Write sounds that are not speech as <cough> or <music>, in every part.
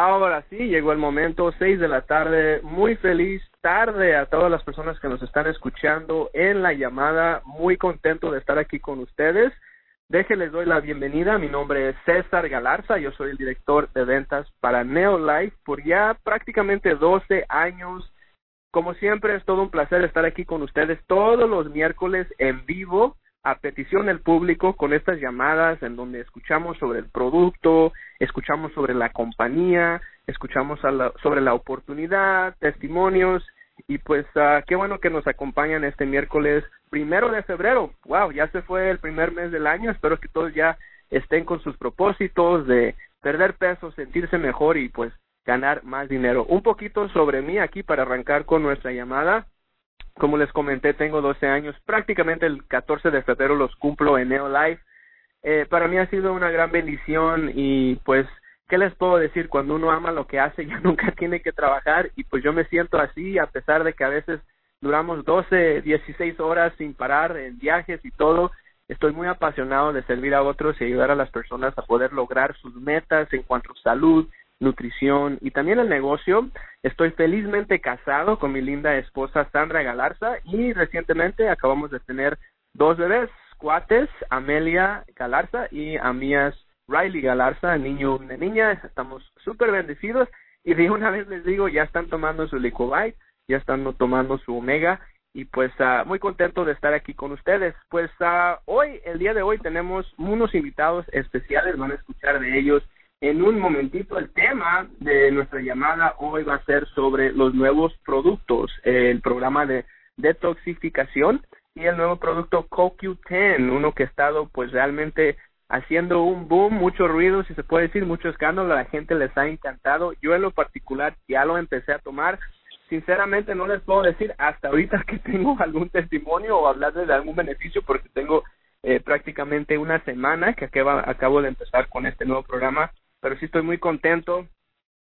Ahora sí, llegó el momento, seis de la tarde, muy feliz tarde a todas las personas que nos están escuchando en la llamada, muy contento de estar aquí con ustedes. Déjenles doy la bienvenida, mi nombre es César Galarza, yo soy el director de ventas para Neolife por ya prácticamente 12 años. Como siempre es todo un placer estar aquí con ustedes todos los miércoles en vivo a petición del público con estas llamadas en donde escuchamos sobre el producto, escuchamos sobre la compañía, escuchamos sobre la oportunidad, testimonios y pues uh, qué bueno que nos acompañan este miércoles primero de febrero. Wow, ya se fue el primer mes del año. Espero que todos ya estén con sus propósitos de perder peso, sentirse mejor y pues ganar más dinero. Un poquito sobre mí aquí para arrancar con nuestra llamada. Como les comenté, tengo 12 años, prácticamente el 14 de febrero los cumplo en Neolife. Eh, para mí ha sido una gran bendición y pues, ¿qué les puedo decir? Cuando uno ama lo que hace <laughs> ya nunca tiene que trabajar y pues yo me siento así a pesar de que a veces duramos 12, 16 horas sin parar en viajes y todo. Estoy muy apasionado de servir a otros y ayudar a las personas a poder lograr sus metas en cuanto a salud, nutrición y también el negocio. Estoy felizmente casado con mi linda esposa Sandra Galarza y recientemente acabamos de tener dos bebés, cuates, Amelia Galarza y Amías Riley Galarza, niño una niña. Estamos súper bendecidos y de una vez les digo, ya están tomando su Licobite, ya están tomando su Omega y pues uh, muy contento de estar aquí con ustedes. Pues uh, hoy, el día de hoy tenemos unos invitados especiales, van a escuchar de ellos en un momentito. El tema de nuestra llamada hoy va a ser sobre los nuevos productos, el programa de detoxificación y el nuevo producto CoQ10, uno que ha estado pues realmente haciendo un boom, mucho ruido, si se puede decir, mucho escándalo, a la gente les ha encantado. Yo en lo particular ya lo empecé a tomar. Sinceramente no les puedo decir hasta ahorita <laughs> que tengo algún testimonio o hablarles de algún beneficio porque tengo eh, prácticamente una semana que acabo de empezar con este nuevo programa pero sí estoy muy contento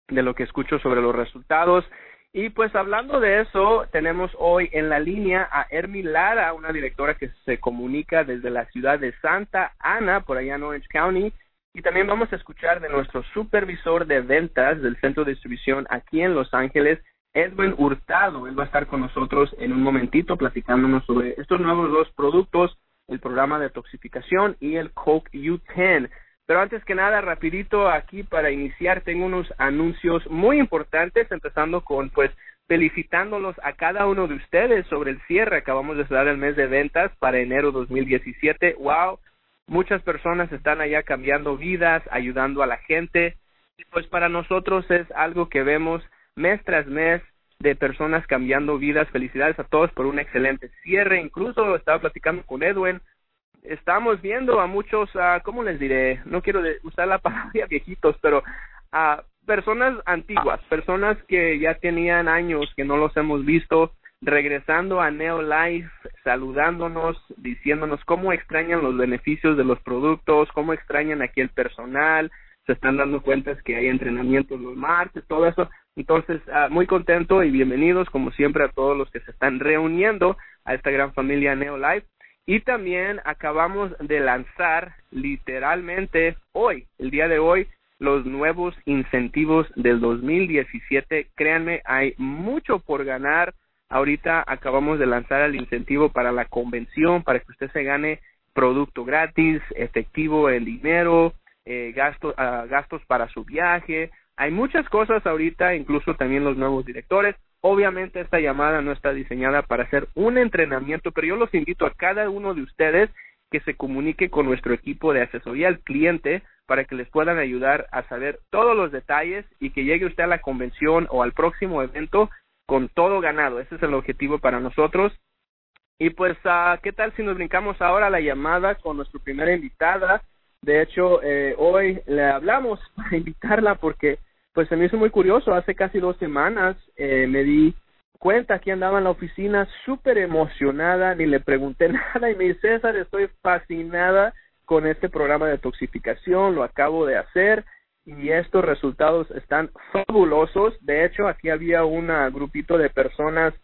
de lo que escucho sobre los resultados. Y pues hablando de eso, tenemos hoy en la línea a Ermi Lara, una directora que se comunica desde la ciudad de Santa Ana, por allá en Orange County. Y también vamos a escuchar de nuestro supervisor de ventas del centro de distribución aquí en Los Ángeles, Edwin Hurtado. Él va a estar con nosotros en un momentito platicándonos sobre estos nuevos dos productos, el programa de toxificación y el Coke U10. Pero antes que nada, rapidito aquí para iniciar, tengo unos anuncios muy importantes, empezando con pues felicitándolos a cada uno de ustedes sobre el cierre. Acabamos de cerrar el mes de ventas para enero 2017. ¡Wow! Muchas personas están allá cambiando vidas, ayudando a la gente. Y pues para nosotros es algo que vemos mes tras mes de personas cambiando vidas. Felicidades a todos por un excelente cierre. Incluso estaba platicando con Edwin estamos viendo a muchos, uh, ¿cómo les diré? No quiero usar la <laughs> palabra viejitos, pero a personas antiguas, personas que ya tenían años que no los hemos visto, regresando a Neolife, saludándonos, diciéndonos cómo extrañan los beneficios de los productos, cómo extrañan aquí el personal, se están dando cuenta que hay entrenamientos los martes, todo eso. Entonces, uh, muy contento y bienvenidos como siempre a todos los que se están reuniendo a esta gran familia Neolife. Y también acabamos de lanzar literalmente hoy, el día de hoy, los nuevos incentivos del 2017. Créanme, hay mucho por ganar. Ahorita acabamos de lanzar el incentivo para la convención, para que usted se gane producto gratis, efectivo en dinero, eh, uh, gastos para su viaje. Hay muchas cosas ahorita, incluso también los nuevos directores. Obviamente esta llamada no está diseñada para hacer un entrenamiento, pero yo los invito a cada uno de ustedes que se comunique con nuestro equipo de asesoría al cliente para que les puedan ayudar a saber todos los detalles y que llegue usted a la convención o al próximo evento con todo ganado. Ese es el objetivo para nosotros. Y pues, uh, ¿qué tal si nos brincamos ahora a la llamada con nuestra primera invitada? De hecho, eh, hoy le hablamos para <laughs> invitarla porque pues se me hizo muy curioso. Hace casi dos semanas eh, me di cuenta que andaba en la oficina súper emocionada, ni le pregunté <laughs> nada y me dice, César, estoy fascinada con este programa de toxificación, lo acabo de hacer y estos resultados están fabulosos. De hecho, aquí había un grupito de personas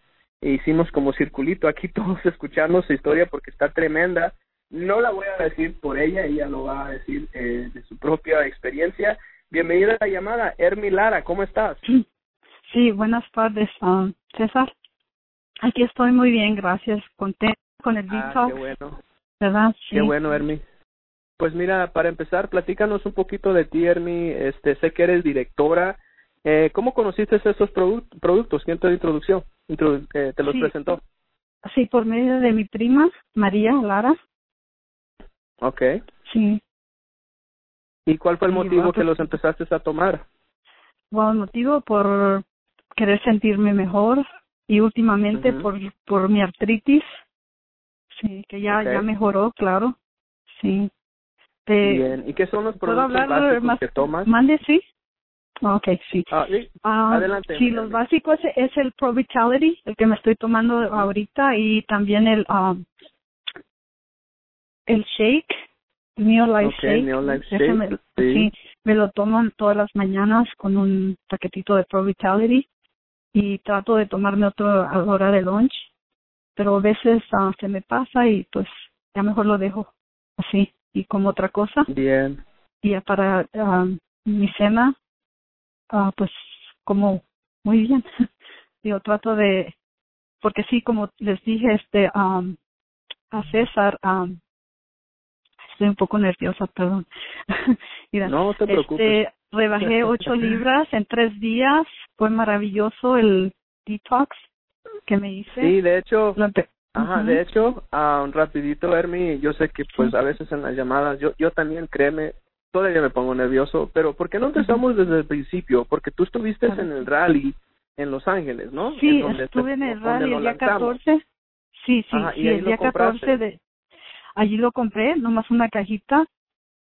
e hicimos como circulito aquí <laughs> todos escuchando su historia porque está tremenda. No la voy a decir por ella, ella lo va a decir eh, de su propia experiencia Bienvenida a la llamada, Ermi Lara, ¿cómo estás? Sí, buenas tardes, um, César. Aquí estoy muy bien, gracias. Contento con el Ah, detox, qué bueno, ¿verdad? Sí. qué bueno, Ermi. Pues mira, para empezar, platícanos un poquito de ti, Ermi. Este, sé que eres directora. Eh, ¿Cómo conociste estos produ- productos? ¿Quién te introdució? Introdu- eh, ¿Te los Sí. presentó? Sí, por medio de mi prima, María Lara. Okay. Sí. ¿Y cuál fue el motivo bueno, que pues- los empezaste a tomar? Bueno, motivo por querer sentirme mejor y últimamente por por mi artritis. Sí, que ya ya mejoró, claro. Sí. Eh, Bien. ¿Y qué son los ¿Puedo productos básicos más? que tomas? Mande, sí. Okay, sí. Ah, sí. Ah, Adelante, Sí, los básicos es el Pro Vitality, el que me estoy tomando ahorita, y también el um, el Shake, Neolife Ok, Shake. Neolife Ese Shake, me, sí. sí, me lo tomo todas las mañanas con un paquetito de Pro Vitality y trato de tomarme otro a la hora de lunch, pero a veces ah, se me pasa y pues ya mejor lo dejo así y como otra cosa Bien. y ya para ah, mi cena ah pues como muy bien <laughs> yo trato de porque sí como les dije este am, a César am, estoy un poco nerviosa perdón <laughs> Mira, No te preocupes. este rebajé <laughs> ocho libras en tres días fue maravilloso el detox que me hice Sí, de hecho, empe- Ajá, de hecho, ah, rapidito, Hermi, yo sé que pues a veces en las llamadas, yo yo también, créeme, todavía me pongo nervioso, pero ¿por qué no empezamos desde el principio? Porque tú estuviste en el rally en Los Ángeles, ¿no? Sí, En donde estuve te- en el rally el día lanzamos. 14. Sí, sí, Ajá, sí, el día compraste. 14 de... Allí lo compré, nomás una cajita.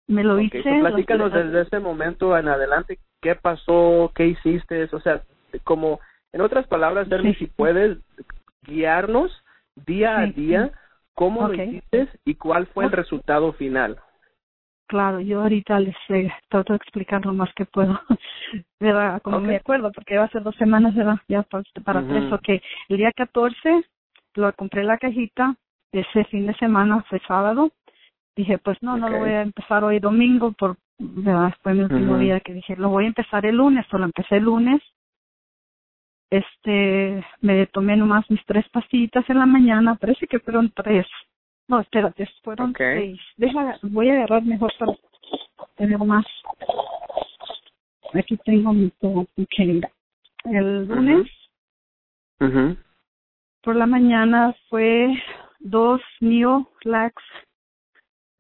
Me lo Ok, hice. so platícanos desde ese momento en adelante, ¿qué pasó? ¿Qué hiciste? O sea, como, en otras palabras, Hermi, Sí. si puedes guiarnos día a día, cómo lo hiciste y cuál fue el resultado final. Claro, yo ahorita les eh, trato de explicar lo más que puedo. <laughs> ¿Verdad? Como me acuerdo, porque va a ser dos semanas, ¿verdad? Ya para, para Ujú. tres. Ok, el día 14 lo compré la cajita. Ese fin de semana fue sábado. Dije, pues no, no lo voy a empezar hoy domingo, por, ¿verdad? Fue mi último día que dije, lo voy a empezar el lunes, o lo empecé el lunes. Este, me tomé nomás mis tres pastillitas en la mañana, parece que fueron tres. No, espérate, fueron seis. Deja, voy a agarrar mejor para tener más. Aquí tengo mi todo. Ok, mira. El lunes Ujú. por la mañana fue dos Neolax,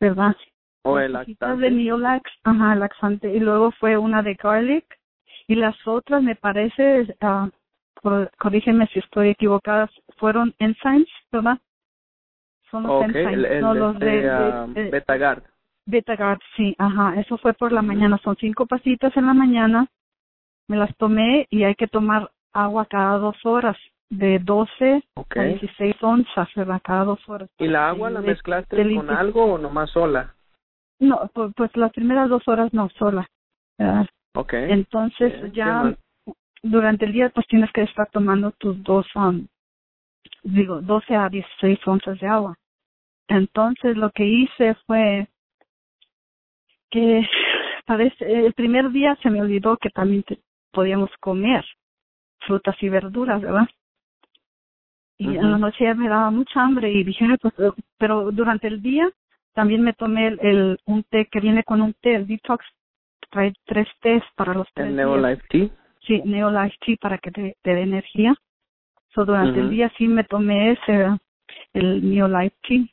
¿verdad? O el lactante. de Neolax, ajá, laxante. Y luego fue una de garlic. Y las otras, me parece, ah, cor- corrígeme si estoy equivocada, fueron enzymes, ¿verdad? Son los enzymes, el, el no los este, de, ah, de- de- Betagard. Betagard, sí, ajá, eso fue por la mañana, son cinco pasitas en la mañana, me las tomé y hay que tomar agua cada dos horas, de 12 Ok. a 16 onzas, ¿verdad? Cada dos horas. ¿Y la agua la mezclaste de con algo o nomás sola? No, pues, pues las primeras dos horas no, sola. ¿verdad? Ok. Entonces Bien, ¿qué ya durante el día pues tienes que estar tomando tus dos, um, digo, 12 a 16 onzas de agua. Entonces lo que hice fue que <laughs> parece, el primer día se me olvidó que también te- podíamos comer frutas y verduras, ¿verdad? Y en la noche ya me daba mucha hambre y dije, "Ay, pues, eh", pero durante el día también me tomé el, el- un té que viene con un té, el detox, trae tres tés para los tres. Neolife Tea. Sí, Neolife Tea para que te, te dé energía. So, durante el día sí me tomé ese, el Neolife Tea.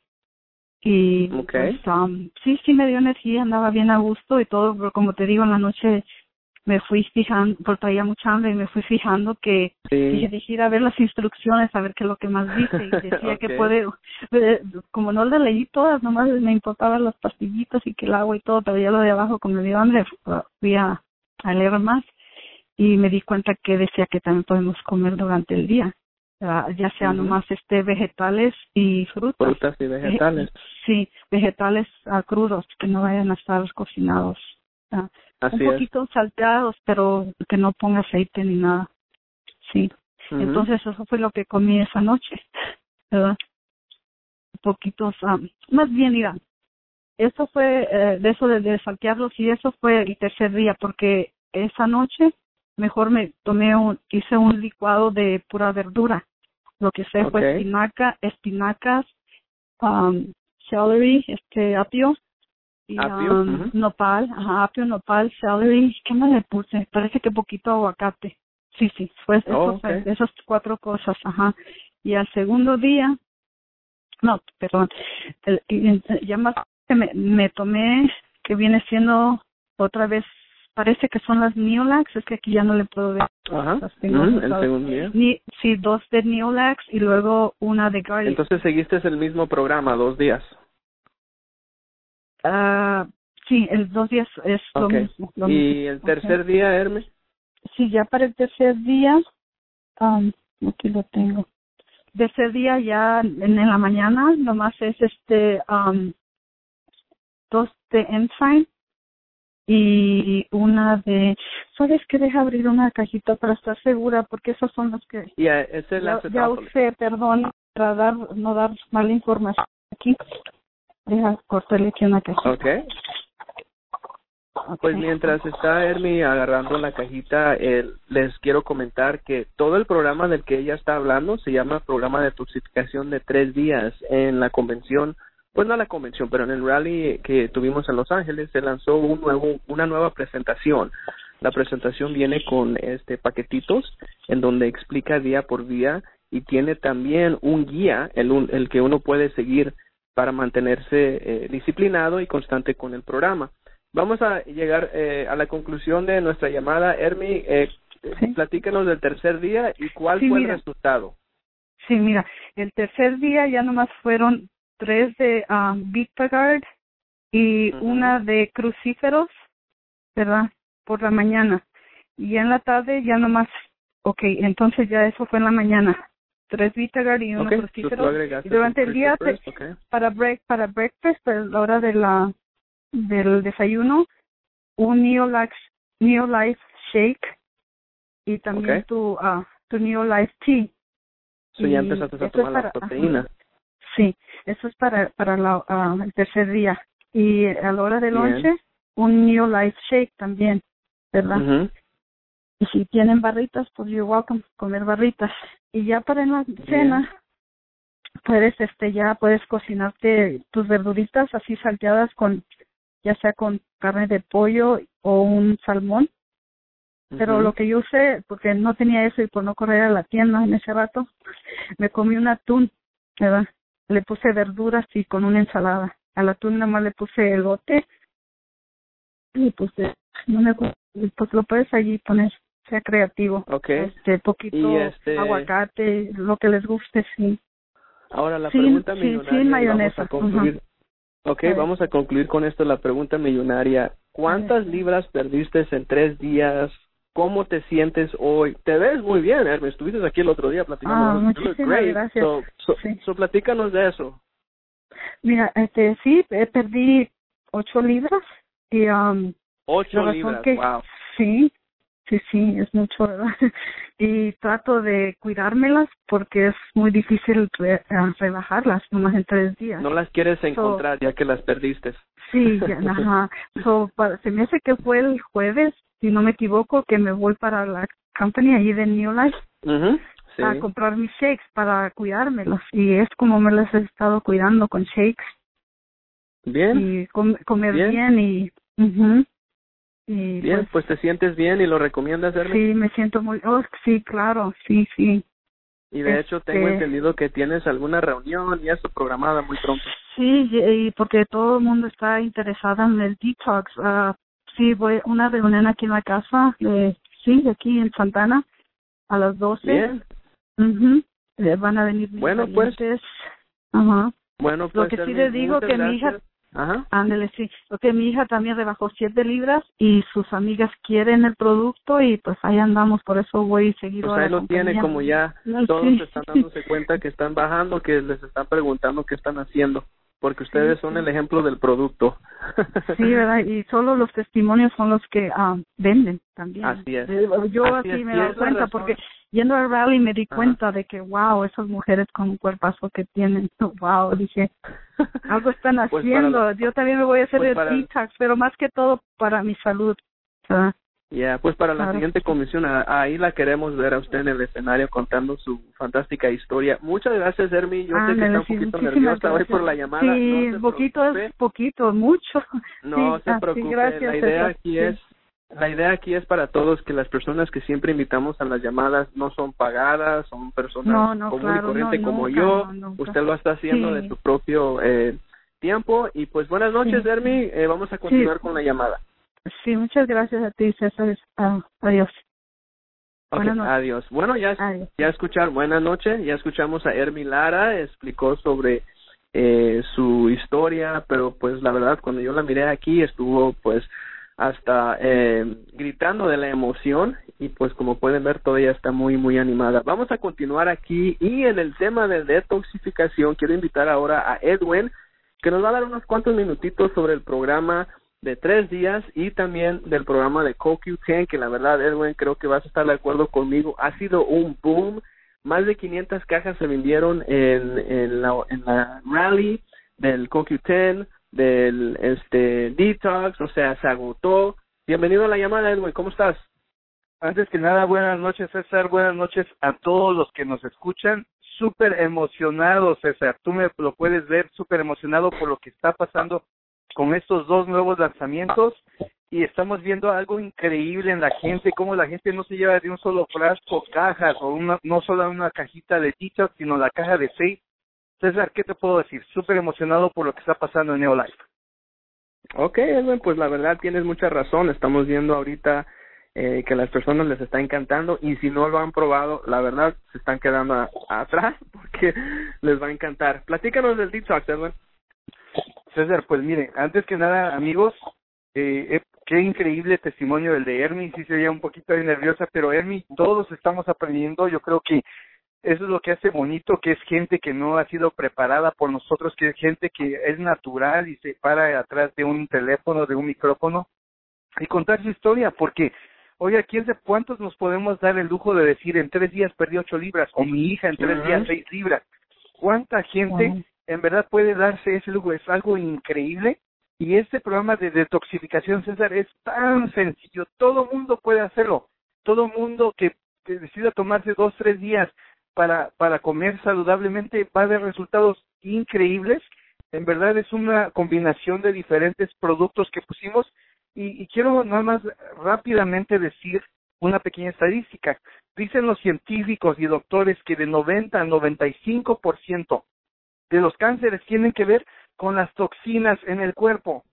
Y pues, um, sí, sí me dio energía, andaba bien a gusto y todo, pero como te digo, en la noche me fui fijando, porque traía mucha hambre y me fui fijando que dije, Sí. dije ir a ver las instrucciones, a ver qué es lo que más dice. Y <laughs> decía que Ok. puede, eh, como no le leí todas, nomás me importaban las pastillitas y que el agua y todo, pero ya lo de abajo, como me dio hambre, fui a, a leer más y me di cuenta que decía que también podemos comer durante el día, ya sea nomás este vegetales y frutas. Frutas y vegetales. Sí, vegetales crudos, que no vayan a estar cocinados. Así un es. poquito salteados, pero que no ponga aceite ni nada. Sí. Entonces eso fue lo que comí esa noche, ¿verdad? Poquitos, ah, más bien, mira, eso fue, eh, de eso de, de saltearlos y eso fue el tercer día, porque esa noche mejor me tomé un, hice un licuado de pura verdura. Lo que sé fue Ok. espinaca, espinacas, um, celery, este apio, y Apio, um, nopal, ajá, apio, nopal, celery, ¿qué más le puse? Parece que poquito aguacate. Sí, sí, fue Oh, ok. esas cuatro cosas, ajá. Y al segundo día, no, perdón, el- ya más que me, me tomé, que viene siendo otra vez, parece que son las Neolax, es que aquí ya no le puedo ver. Ajá. Las tengo el segundo día. Ni, sí, dos de Neolax y luego una de Garlic. Entonces seguiste el mismo programa, dos días. Ah, sí, el dos días es lo mismo. lo Y mismo. el tercer día, Hermes. Sí, ya para el tercer día, um, aquí lo tengo. Tercer día ya en, la mañana, nomás es este, um, dos de Ensign y una de, ¿sabes qué? Deja abrir una cajita para estar segura porque esos son los que Y ese es el ya, ya usé, perdón, para dar, no dar mala información aquí. Deja cortarle aquí una cajita. Ok. Pues mientras está Hermi agarrando la cajita, eh, les quiero comentar que todo el programa del que ella está hablando se llama programa de detoxificación de tres días en la convención, pues no la convención, pero en el rally que tuvimos en Los Ángeles se lanzó un nuevo, una nueva presentación. La presentación viene con este paquetitos en donde explica día por día y tiene también un guía, el, un- el que uno puede seguir para mantenerse eh, disciplinado y constante con el programa. Vamos a llegar eh, a la conclusión de nuestra llamada. Hermi, eh, Sí. platícanos del tercer día y cuál Sí, fue mira. el resultado. Sí, mira, el tercer día ya nomás fueron tres de um, Vitagard y una de crucíferos, ¿verdad? Por la mañana. Y en la tarde ya nomás, ok, entonces ya eso fue en la mañana. Tres Vitagard y uno Ok, tú- tú crucíferos. agregaste Y durante el día, Christopher, te- ok. para break, para breakfast, a la hora de la del desayuno, un Neolax, Neolife Shake y también Ok. tu, ah, tu Neolife Tea. So ya empezaste a tomar para- la proteína. Sí, eso es para para la, ah, el tercer día. Y a la hora del lonche, un New Life Shake también, ¿verdad? Ujú. Y si tienen barritas, pues you're welcome comer barritas. Y ya para en la cena, puedes este ya puedes cocinarte tus verduritas así salteadas con ya sea con carne de pollo o un salmón. Pero lo que yo usé, porque no tenía eso y por no correr a la tienda en ese rato, me comí un atún, ¿verdad? Le puse verduras y con una ensalada. Al atún nada más le puse elote y puse, no me pues lo puedes allí poner, sea creativo. Ok. Este, poquito este- aguacate, lo que les guste, sí. Ahora la pregunta millonaria. sí, y mayonesa, Vamos a concluir. Ok, A vamos a concluir con esto la pregunta millonaria. ¿Cuántas libras perdiste en tres días? ¿Cómo te sientes hoy? Te ves muy bien, Hermes. Estuviste aquí el otro día platicando. Ah, muchísimas gracias. So, so, Sí. so platícanos de eso. Mira, este, sí, eh, perdí ocho libras y um, Ocho libras. que Wow. sí, sí, sí, es mucho, ¿verdad? <laughs> Y trato de cuidármelas porque es muy difícil re- rebajarlas nomás en tres días. No las quieres encontrar ya que las perdiste. Sí, ya, <laughs> ajá. So, para- se me hace que fue el jueves, si no me equivoco, que me voy para la company ahí de New Life Ujú, Sí. a comprar mis shakes para cuidármelos. Y es como me los he estado cuidando con shakes Bien. y com- comer Bien. bien, y, ujú. Y Bien, pues, pues te sientes bien y lo recomiendas, Hermes. sí, me siento muy, oh, sí, claro, sí, sí. Y de hecho tengo Este- entendido que tienes alguna reunión y eso programada muy pronto. Sí, y porque todo el mundo está interesado en el detox. ah sí, voy a una reunión aquí en la casa, de, sí, aquí en Santana, a las 12. Bien. Ujú. Eh, Van a venir mis Bueno, pues. parientes. Ajá. Bueno, Lo pues que sí Hermes, le digo que mi hija- gracias. Ajá. Ándele, sí. Porque mi hija también rebajó siete libras y sus amigas quieren el producto y pues ahí andamos, por eso voy seguido Pues a la ahí lo tiene, compañía. como ya todos sí. están dándose cuenta que están bajando, que les están preguntando qué están haciendo. Porque ustedes son el ejemplo del producto. <laughs> sí, ¿verdad? Y solo los testimonios son los que ah, venden también. Así es. Yo así, me doy cuenta porque yendo al rally me di cuenta de que, wow, esas mujeres con un cuerpazo que tienen, <laughs> wow, dije, algo están <laughs> pues haciendo. Yo también me voy a hacer pues el detox, pero más que todo para mi salud. ¿verdad? Ya, pues para la siguiente comisión, ahí la queremos ver a usted en el escenario contando su fantástica historia. Muchas gracias, Hermi. Yo sé que está un poquito nerviosa hoy por la llamada. Sí, no poquito es poquito, mucho. No se preocupe. la idea aquí es la idea aquí es para todos que las personas que siempre invitamos a las llamadas no son pagadas, son personas común y corriente como yo. Usted lo está haciendo de su propio eh, tiempo. Y pues buenas noches, Hermi. Eh, vamos a continuar con la llamada. Sí, muchas gracias a ti, César. Ah, adiós. adiós. Bueno, ya, ya escuchar, buenas noches, ya escuchamos a Hermi Lara, explicó sobre eh, su historia, pero pues la verdad cuando yo la miré aquí estuvo pues hasta eh, gritando de la emoción y pues como pueden ver todavía está muy muy animada. Vamos a continuar aquí y en el tema de detoxificación quiero invitar ahora a Edwin que nos va a dar unos cuantos minutitos sobre el programa de tres días y también del programa de CoQ10, que la verdad, Edwin, creo que vas a estar de acuerdo conmigo, ha sido un boom. Más de 500 cajas se vendieron en, en, la, rally del CoQ10, del este Detox, o sea, se agotó. Bienvenido a la llamada, Edwin, ¿cómo estás? Antes que nada, buenas noches, César, buenas noches a todos los que nos escuchan. Súper emocionado, César, tú me lo puedes ver, súper emocionado por lo que está pasando con estos dos nuevos lanzamientos y estamos viendo algo increíble en la gente, como la gente no se lleva de un solo frasco cajas o una, no solo una cajita de dichas, sino la caja de seis. César, ¿qué te puedo decir? Súper emocionado por lo que está pasando en Neolife. Ok, Edwin, pues la verdad tienes mucha razón. Estamos viendo ahorita eh, que a las personas les está encantando y si no lo han probado, la verdad se están quedando atrás <laughs> porque les va a encantar. Platícanos del Detox, Edwin. César, pues mire, antes que nada, amigos, eh, eh, qué increíble testimonio el de Hermi, sí se veía un poquito nerviosa, pero Hermi, todos estamos aprendiendo, yo creo que eso es lo que hace bonito, que es gente que no ha sido preparada por nosotros, que es gente que es natural y se para atrás de un teléfono, de un micrófono y contar su historia, porque, oye, ¿quién de cuántos nos podemos dar el lujo de decir en tres días perdí ocho libras o mi hija en tres días seis libras? ¿Cuánta gente en verdad puede darse ese lujo, es algo increíble. Y este programa de detoxificación, César, es tan sencillo, todo mundo puede hacerlo, todo mundo que, decida tomarse dos, tres días para, para comer saludablemente va a ver resultados increíbles. En verdad es una combinación de diferentes productos que pusimos y, y quiero nada más rápidamente decir una pequeña estadística. Dicen los científicos y doctores que de 90 a 95% de los cánceres tienen que ver con las toxinas en el cuerpo.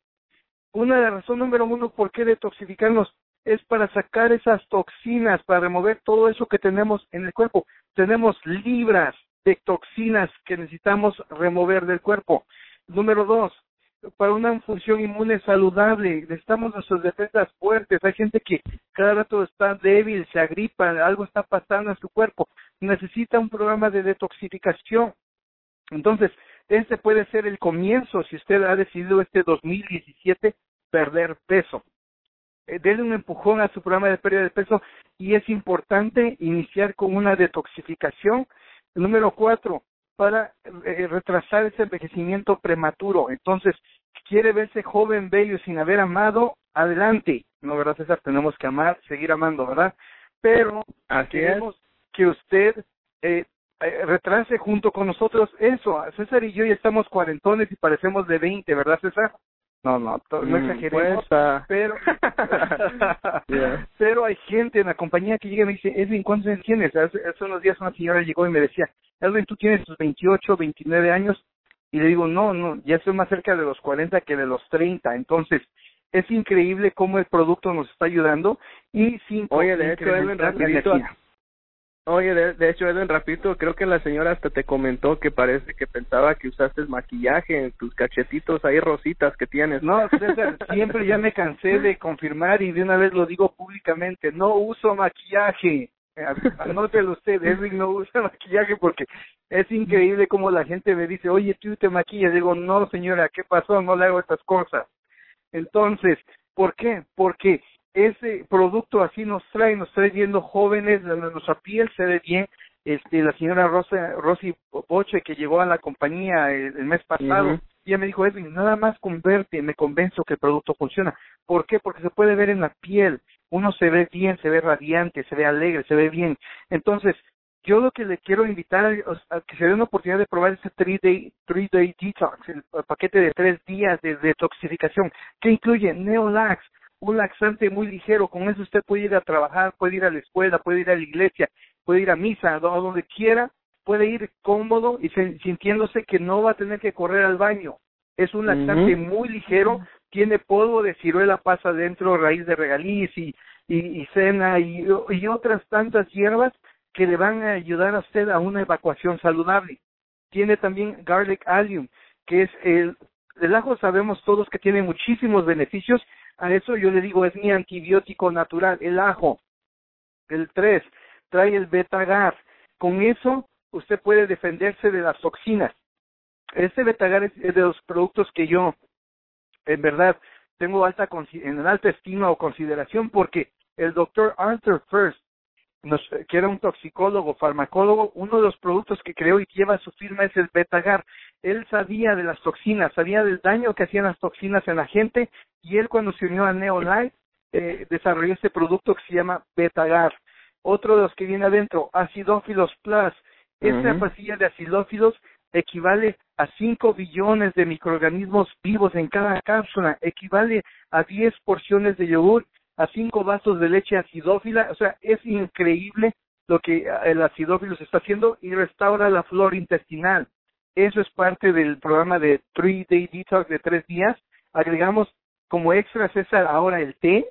Una de las razones número uno por qué detoxificarnos es para sacar esas toxinas, para remover todo eso que tenemos en el cuerpo. Tenemos libras de toxinas que necesitamos remover del cuerpo. Número dos, para una función inmune saludable, necesitamos nuestras defensas fuertes. Hay gente que cada rato está débil, se agripa, algo está pasando en su cuerpo. Necesita un programa de detoxificación. Entonces, este puede ser el comienzo si usted ha decidido este 2017 perder peso. Eh, denle un empujón a su programa de pérdida de peso y es importante iniciar con una detoxificación. Número cuatro, para eh, retrasar ese envejecimiento prematuro. Entonces, quiere verse joven, bello, sin haber amado, adelante. No, ¿verdad, César? Tenemos que amar, seguir amando, ¿verdad? Pero queremos que usted eh, retrase junto con nosotros eso. César y yo ya estamos cuarentones y parecemos de 20, ¿verdad, César? No, no, no mm, exageremos, pues, pero <laughs> pero hay gente en la compañía que llega y me dice, Edwin, ¿cuántos años tienes? Hace, unos días una señora llegó y me decía, Edwin, tú tienes tus 28, 29 años, y le digo, no, no, ya estoy más cerca de los 40 que de los 30, entonces es increíble cómo el producto nos está ayudando y sin Oye, de hecho, Edwin, Oye, de, hecho, Edwin, rapidito, creo que la señora hasta te comentó que parece que pensaba que usaste maquillaje en tus cachetitos ahí rositas que tienes. No, César, <laughs> siempre ya me cansé de confirmar y de una vez lo digo públicamente, no uso maquillaje. Anótelo usted, Edwin no usa <laughs> maquillaje porque es increíble como la gente me dice, oye, tú te maquillas. Digo, no, señora, ¿qué pasó? No le hago estas cosas. Entonces, ¿por qué? Porque ese producto así nos trae, nos trae viendo jóvenes, nuestra piel se ve bien. Este, la señora Rosa, Rosy Boche, que llegó a la compañía el, mes pasado, ella me dijo, Edwin, nada más con verte me convenzo que el producto funciona. ¿Por qué? Porque se puede ver en la piel. Uno se ve bien, se ve radiante, se ve alegre, se ve bien. Entonces, yo lo que le quiero invitar a, que se dé una oportunidad de probar ese 3-day three day detox, el, paquete de tres días de detoxificación, que incluye Neolax, un laxante muy ligero. Con eso usted puede ir a trabajar, puede ir a la escuela, puede ir a la iglesia, puede ir a misa, a donde quiera, puede ir cómodo y sintiéndose que no va a tener que correr al baño. Es un laxante muy ligero, tiene polvo de ciruela pasa dentro, raíz de regaliz y, y, cena y, y otras tantas hierbas que le van a ayudar a usted a una evacuación saludable. Tiene también garlic allium, que es el, el ajo sabemos todos que tiene muchísimos beneficios a eso yo le digo, es mi antibiótico natural, el ajo. El 3, trae el betagar. Con eso usted puede defenderse de las toxinas. Este betagar es, de los productos que yo, en verdad, tengo alta en alta estima o consideración porque el doctor Arthur First que era un toxicólogo, farmacólogo, uno de los productos que creó y lleva su firma es el Betagar. Él sabía de las toxinas, sabía del daño que hacían las toxinas en la gente y él cuando se unió a Neolife eh, desarrolló este producto que se llama Betagar. Otro de los que viene adentro, Acidófilos Plus. Esta pastilla de acidófilos equivale a 5 billones de microorganismos vivos en cada cápsula, equivale a 10 porciones de yogur a cinco vasos de leche acidófila, o sea, es increíble lo que el acidófilo se está haciendo y restaura la flora intestinal. Eso es parte del programa de Three Day Detox de tres días. Agregamos como extra César ahora el té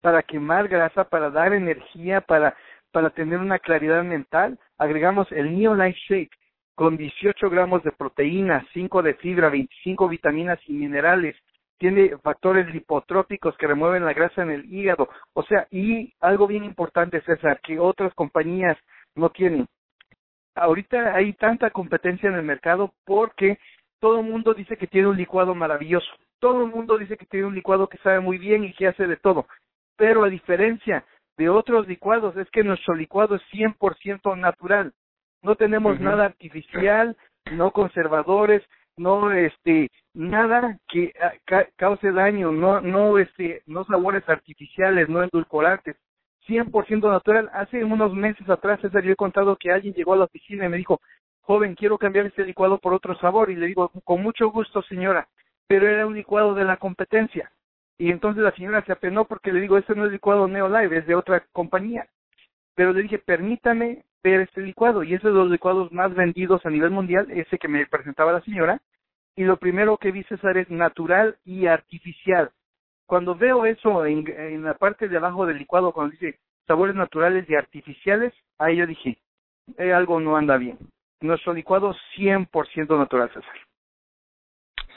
para quemar grasa, para dar energía, para, para tener una claridad mental. Agregamos el Neolife Shake con 18 gramos de proteína, 5 de fibra, 25 vitaminas y minerales, tiene factores lipotrópicos que remueven la grasa en el hígado. O sea, y algo bien importante, César, que otras compañías no tienen. Ahorita hay tanta competencia en el mercado porque todo el mundo dice que tiene un licuado maravilloso. Todo el mundo dice que tiene un licuado que sabe muy bien y que hace de todo. Pero a diferencia de otros licuados es que nuestro licuado es 100% natural. No tenemos nada artificial, no conservadores, no este nada que ah, cause daño, no no este no sabores artificiales, no endulcorantes, 100% natural. Hace unos meses atrás César yo he contado que alguien llegó a la oficina y me dijo, "Joven, quiero cambiar este licuado por otro sabor." Y le digo, "Con mucho gusto, señora." Pero era un licuado de la competencia. Y entonces la señora se apenó porque le digo, "Este no es licuado Neolive, es de otra compañía." Pero le dije, "Permítame ver este licuado." Y es de los licuados más vendidos a nivel mundial, ese que me presentaba la señora y lo primero que vi César es natural y artificial. Cuando veo eso en, la parte de abajo del licuado, cuando dice sabores naturales y artificiales, ahí yo dije, eh, algo no anda bien. Nuestro licuado 100% natural, César.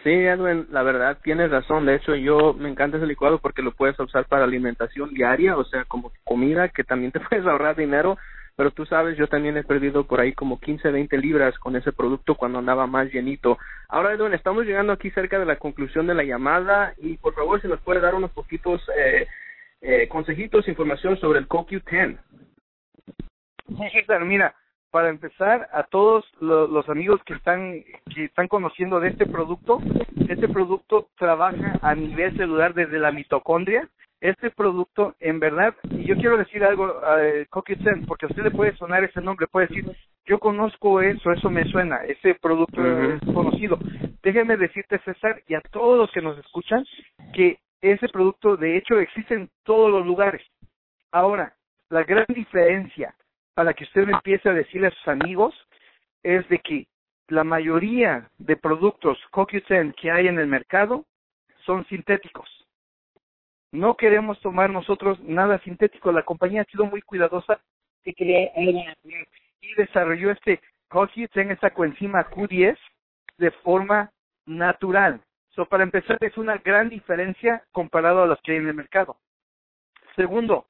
Sí, Edwin, la verdad tienes razón. De hecho, yo me encanta ese licuado porque lo puedes usar para alimentación diaria, o sea, como comida que también te <laughs> puedes ahorrar dinero pero tú sabes, yo también he perdido por ahí como 15, 20 libras con ese producto cuando andaba más llenito. Ahora, Edwin, estamos llegando aquí cerca de la conclusión de la llamada y por favor, si nos puede dar unos poquitos eh, eh, consejitos, información sobre el CoQ10. mira, para empezar, a todos los, amigos que están, que están conociendo de este producto, este producto trabaja a nivel celular desde la mitocondria, este producto, en verdad, y yo quiero decir algo, eh, CoQ10, porque a usted le puede sonar ese nombre, puede decir, yo conozco eso, eso me suena, ese producto es conocido. Déjeme decirte, César, y a todos los que nos escuchan, que ese producto, de hecho, existe en todos los lugares. Ahora, la gran diferencia para que usted empiece a decirle a sus amigos es de que la mayoría de productos CoQ10 que hay en el mercado son sintéticos no queremos tomar nosotros nada sintético. La compañía ha sido muy cuidadosa y desarrolló este en esta coenzima Q10 de forma natural. So, para empezar, es una gran diferencia comparado a los que hay en el mercado. Segundo,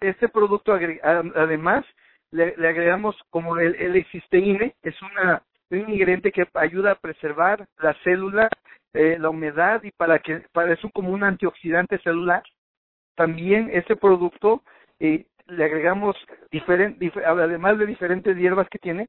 este producto además le, agregamos como el, el es una, un ingrediente que ayuda a preservar la célula, eh, la humedad y para que para eso como un antioxidante celular. También este producto eh, le agregamos diferente, además de diferentes hierbas que tiene,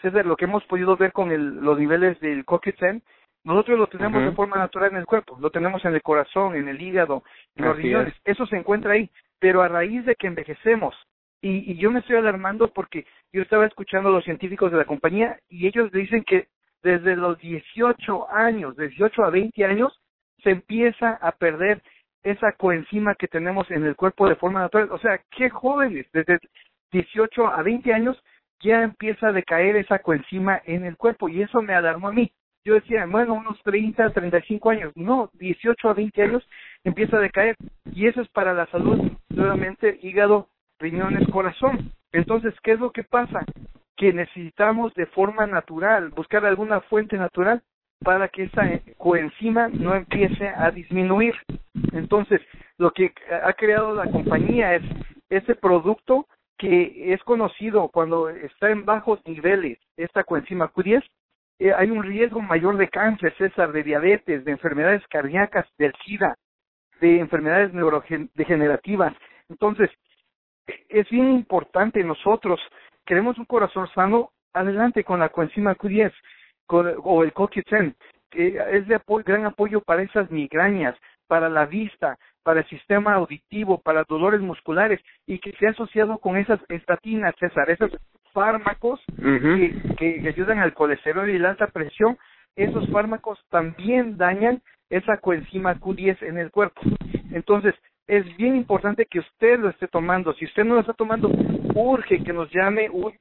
César, lo que hemos podido ver con el, los niveles del CoQ10, nosotros lo tenemos de forma natural en el cuerpo, lo tenemos en el corazón, en el hígado, en los riñones, eso se encuentra ahí, pero a raíz de que envejecemos, y, y yo me estoy alarmando porque yo estaba escuchando a los científicos de la compañía y ellos dicen que desde los 18 años, 18 a 20 años, se empieza a perder esa coenzima que tenemos en el cuerpo de forma natural. O sea, qué jóvenes, desde 18 a 20 años ya empieza a decaer esa coenzima en el cuerpo y eso me alarmó a mí. Yo decía, bueno, unos 30, 35 años. No, 18 a 20 años empieza a decaer y eso es para la salud, nuevamente hígado, riñones, corazón. Entonces, ¿qué es lo que pasa? Que necesitamos de forma natural buscar alguna fuente natural para que esa coenzima no empiece a disminuir. Entonces, lo que ha creado la compañía es ese producto que es conocido cuando está en bajos niveles, esta coenzima Q10, eh, hay un riesgo mayor de cáncer, César, de diabetes, de enfermedades cardíacas, del SIDA, de enfermedades neurodegenerativas. Entonces, es bien importante nosotros, queremos un corazón sano, adelante con la coenzima Q10 o el CoQ10, que es de gran apoyo para esas migrañas, para la vista, para el sistema auditivo, para dolores musculares y que se ha asociado con esas estatinas, César, esos fármacos que, que, ayudan al colesterol y la alta presión, esos fármacos también dañan esa coenzima Q10 en el cuerpo. Entonces, es bien importante que usted lo esté tomando. Si usted no lo está tomando, urge que nos llame una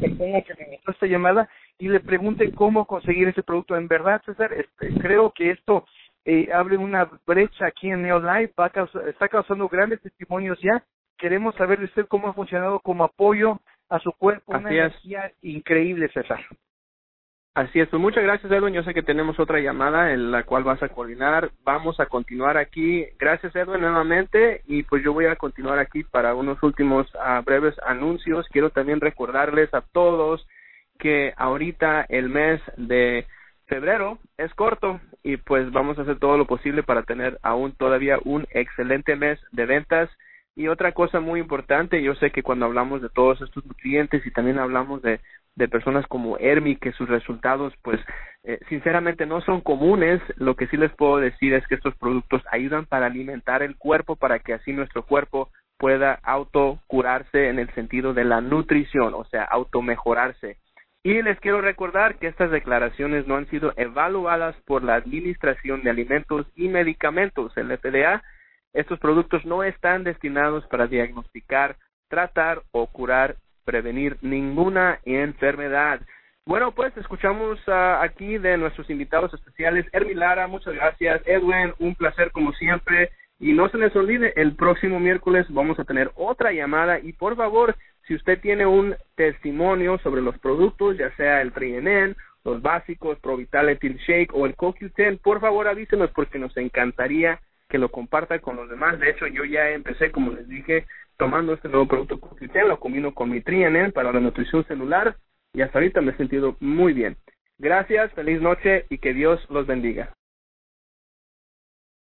persona que esta llamada y le pregunte cómo conseguir ese producto. En verdad, César, este, creo que esto eh, abre una brecha aquí en Neolife, va está causando grandes testimonios ya. Queremos saber de usted cómo ha funcionado como apoyo a su cuerpo. una energía increíble, César. Así es, pues muchas gracias Edwin, yo sé que tenemos otra llamada en la cual vas a coordinar, vamos a continuar aquí, gracias Edwin nuevamente. Y pues yo voy a continuar aquí para unos últimos uh, breves anuncios, quiero también recordarles a todos que ahorita el mes de febrero es corto y pues vamos a hacer todo lo posible para tener aún todavía un excelente mes de ventas. Y otra cosa muy importante, yo sé que cuando hablamos de todos estos nutrientes y también hablamos de de personas como Hermi que sus resultados pues eh, sinceramente no son comunes lo que sí les puedo decir es que estos productos ayudan para alimentar el cuerpo para que así nuestro cuerpo pueda autocurarse en el sentido de la nutrición o sea automejorarse y les quiero recordar que estas declaraciones no han sido evaluadas por la Administración de Alimentos y Medicamentos, el FDA. Estos productos no están destinados para diagnosticar, tratar o curar prevenir ninguna enfermedad. Bueno, pues escuchamos uh, aquí de nuestros invitados especiales. Hermi Lara, muchas gracias. Edwin, un placer como siempre. Y no se les olvide, el próximo miércoles vamos a tener otra llamada. Y por favor, si usted tiene un testimonio sobre los productos, ya sea el Trienen, los básicos, Pro Vitality Shake o el CoQ10, por favor avísenos porque nos encantaría que lo comparta con los demás. De hecho, yo ya empecé, como les dije, tomando este nuevo producto CoQ10, lo combino con mi Trienen para la nutrición celular y hasta ahorita me he sentido muy bien. Gracias, feliz noche y que Dios los bendiga.